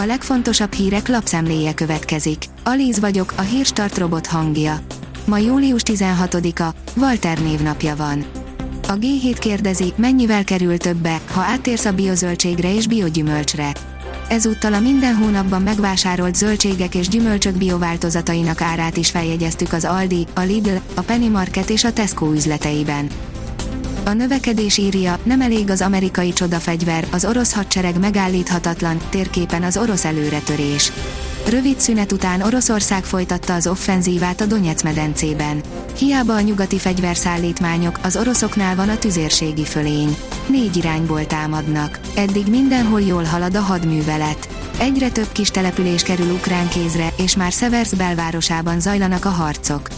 A legfontosabb hírek lapszemléje következik. Alíz vagyok, a hírstart robot hangja. Ma július 16-a, Walter névnapja van. A G7 kérdezi, mennyivel kerül többe, ha áttérsz a biozöldségre és biogyümölcsre. Ezúttal a minden hónapban megvásárolt zöldségek és gyümölcsök biováltozatainak árát is feljegyeztük az Aldi, a Lidl, a Penny Market és a Tesco üzleteiben. A növekedés írja, nem elég az amerikai csodafegyver, az orosz hadsereg megállíthatatlan, térképen az orosz előretörés. Rövid szünet után Oroszország folytatta az offenzívát a Donetsz medencében. Hiába a nyugati fegyverszállítmányok, az oroszoknál van a tüzérségi fölény. Négy irányból támadnak. Eddig mindenhol jól halad a hadművelet. Egyre több kis település kerül ukrán kézre, és már Seversz belvárosában zajlanak a harcok.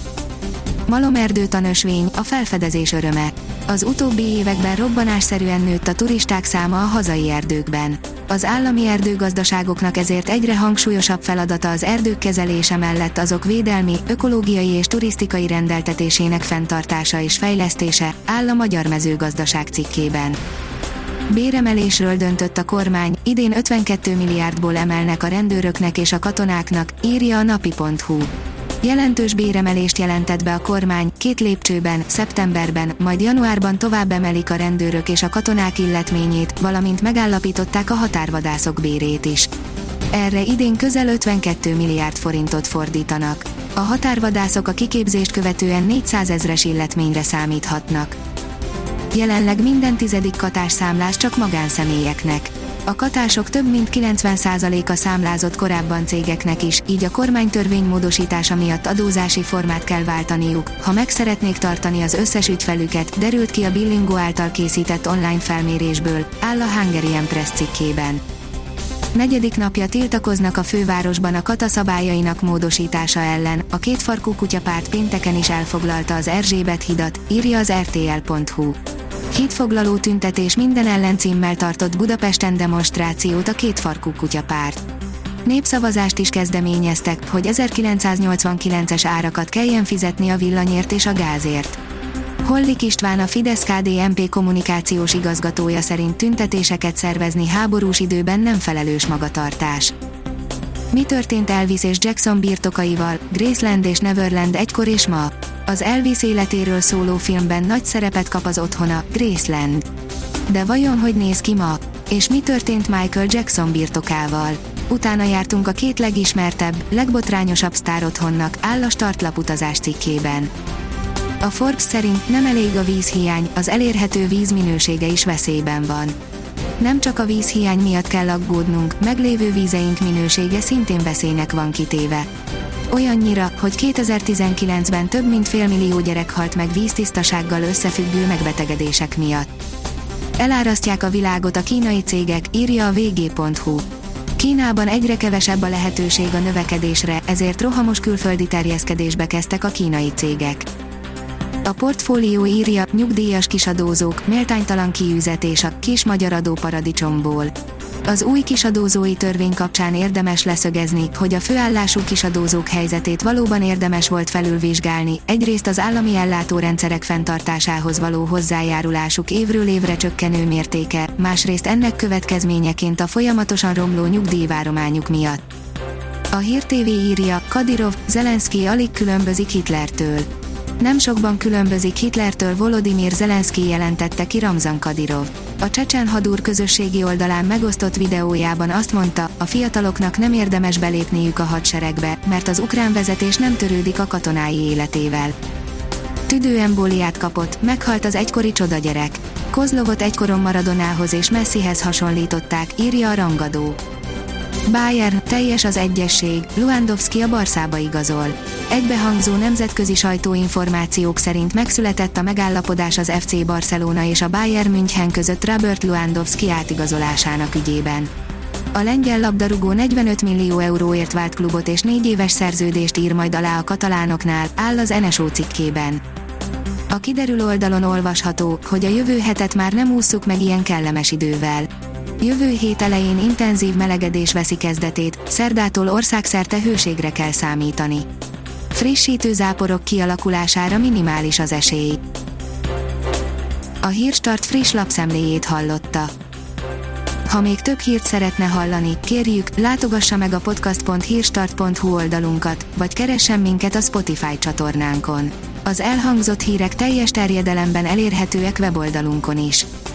Malomerdőt a nösvény, a felfedezés öröme. Az utóbbi években robbanásszerűen nőtt a turisták száma a hazai erdőkben. Az állami erdőgazdaságoknak ezért egyre hangsúlyosabb feladata az erdők kezelése mellett azok védelmi, ökológiai és turisztikai rendeltetésének fenntartása és fejlesztése, áll a Magyar Mezőgazdaság cikkében. Béremelésről döntött a kormány, idén 52 milliárdból emelnek a rendőröknek és a katonáknak, írja a napi.hu. Jelentős béremelést jelentett be a kormány, két lépcsőben, szeptemberben, majd januárban tovább emelik a rendőrök és a katonák illetményét, valamint megállapították a határvadászok bérét is. Erre idén közel 52 milliárd forintot fordítanak. A határvadászok a kiképzést követően 400 ezres illetményre számíthatnak. Jelenleg minden tizedik katásszámlás csak magánszemélyeknek a katások több mint 90%-a számlázott korábban cégeknek is, így a kormánytörvény módosítása miatt adózási formát kell váltaniuk, ha meg szeretnék tartani az összes ügyfelüket, derült ki a Billingo által készített online felmérésből, áll a Hungarian Press cikkében. Negyedik napja tiltakoznak a fővárosban a kata szabályainak módosítása ellen, a kétfarkú kutyapárt pénteken is elfoglalta az Erzsébet hidat, írja az rtl.hu. Hídfoglaló tüntetés minden ellencímmel tartott Budapesten demonstrációt a kétfarkú kutyapárt. Népszavazást is kezdeményeztek, hogy 1989-es árakat kelljen fizetni a villanyért és a gázért. Hollik István a fidesz KDNP kommunikációs igazgatója szerint tüntetéseket szervezni háborús időben nem felelős magatartás. Mi történt Elvis és Jackson birtokaival, Graceland és Neverland egykor és ma? Az Elvis életéről szóló filmben nagy szerepet kap az otthona, Graceland. De vajon hogy néz ki ma? És mi történt Michael Jackson birtokával? Utána jártunk a két legismertebb, legbotrányosabb sztár otthonnak, áll a startlap utazás cikkében. A Forbes szerint nem elég a vízhiány, az elérhető víz minősége is veszélyben van. Nem csak a vízhiány miatt kell aggódnunk, meglévő vízeink minősége szintén veszélynek van kitéve olyannyira, hogy 2019-ben több mint félmillió gyerek halt meg víztisztasággal összefüggő megbetegedések miatt. Elárasztják a világot a kínai cégek, írja a vg.hu. Kínában egyre kevesebb a lehetőség a növekedésre, ezért rohamos külföldi terjeszkedésbe kezdtek a kínai cégek. A portfólió írja, nyugdíjas kisadózók, méltánytalan kiüzetés a kis magyar adóparadicsomból. Az új kisadózói törvény kapcsán érdemes leszögezni, hogy a főállású kisadózók helyzetét valóban érdemes volt felülvizsgálni, egyrészt az állami ellátórendszerek fenntartásához való hozzájárulásuk évről évre csökkenő mértéke, másrészt ennek következményeként a folyamatosan romló nyugdíjvárományuk miatt. A Hír TV írja, Kadirov, Zelenszky alig különbözik Hitlertől. Nem sokban különbözik Hitlertől Volodymyr Zelenszky jelentette ki Ramzan Kadirov. A Csecsen hadúr közösségi oldalán megosztott videójában azt mondta, a fiataloknak nem érdemes belépniük a hadseregbe, mert az ukrán vezetés nem törődik a katonái életével. Tüdőembóliát kapott, meghalt az egykori csodagyerek. Kozlovot egykoron Maradonához és Messihez hasonlították, írja a rangadó. Bayern, teljes az egyesség, Luandowski a Barszába igazol. Egybehangzó nemzetközi sajtóinformációk szerint megszületett a megállapodás az FC Barcelona és a Bayern München között Robert Luandowski átigazolásának ügyében. A lengyel labdarúgó 45 millió euróért vált klubot és négy éves szerződést ír majd alá a katalánoknál, áll az NSO cikkében. A kiderül oldalon olvasható, hogy a jövő hetet már nem ússzuk meg ilyen kellemes idővel. Jövő hét elején intenzív melegedés veszi kezdetét, szerdától országszerte hőségre kell számítani. Frissítő záporok kialakulására minimális az esély. A Hírstart friss lapszemléjét hallotta. Ha még több hírt szeretne hallani, kérjük, látogassa meg a podcast.hírstart.hu oldalunkat, vagy keressen minket a Spotify csatornánkon. Az elhangzott hírek teljes terjedelemben elérhetőek weboldalunkon is.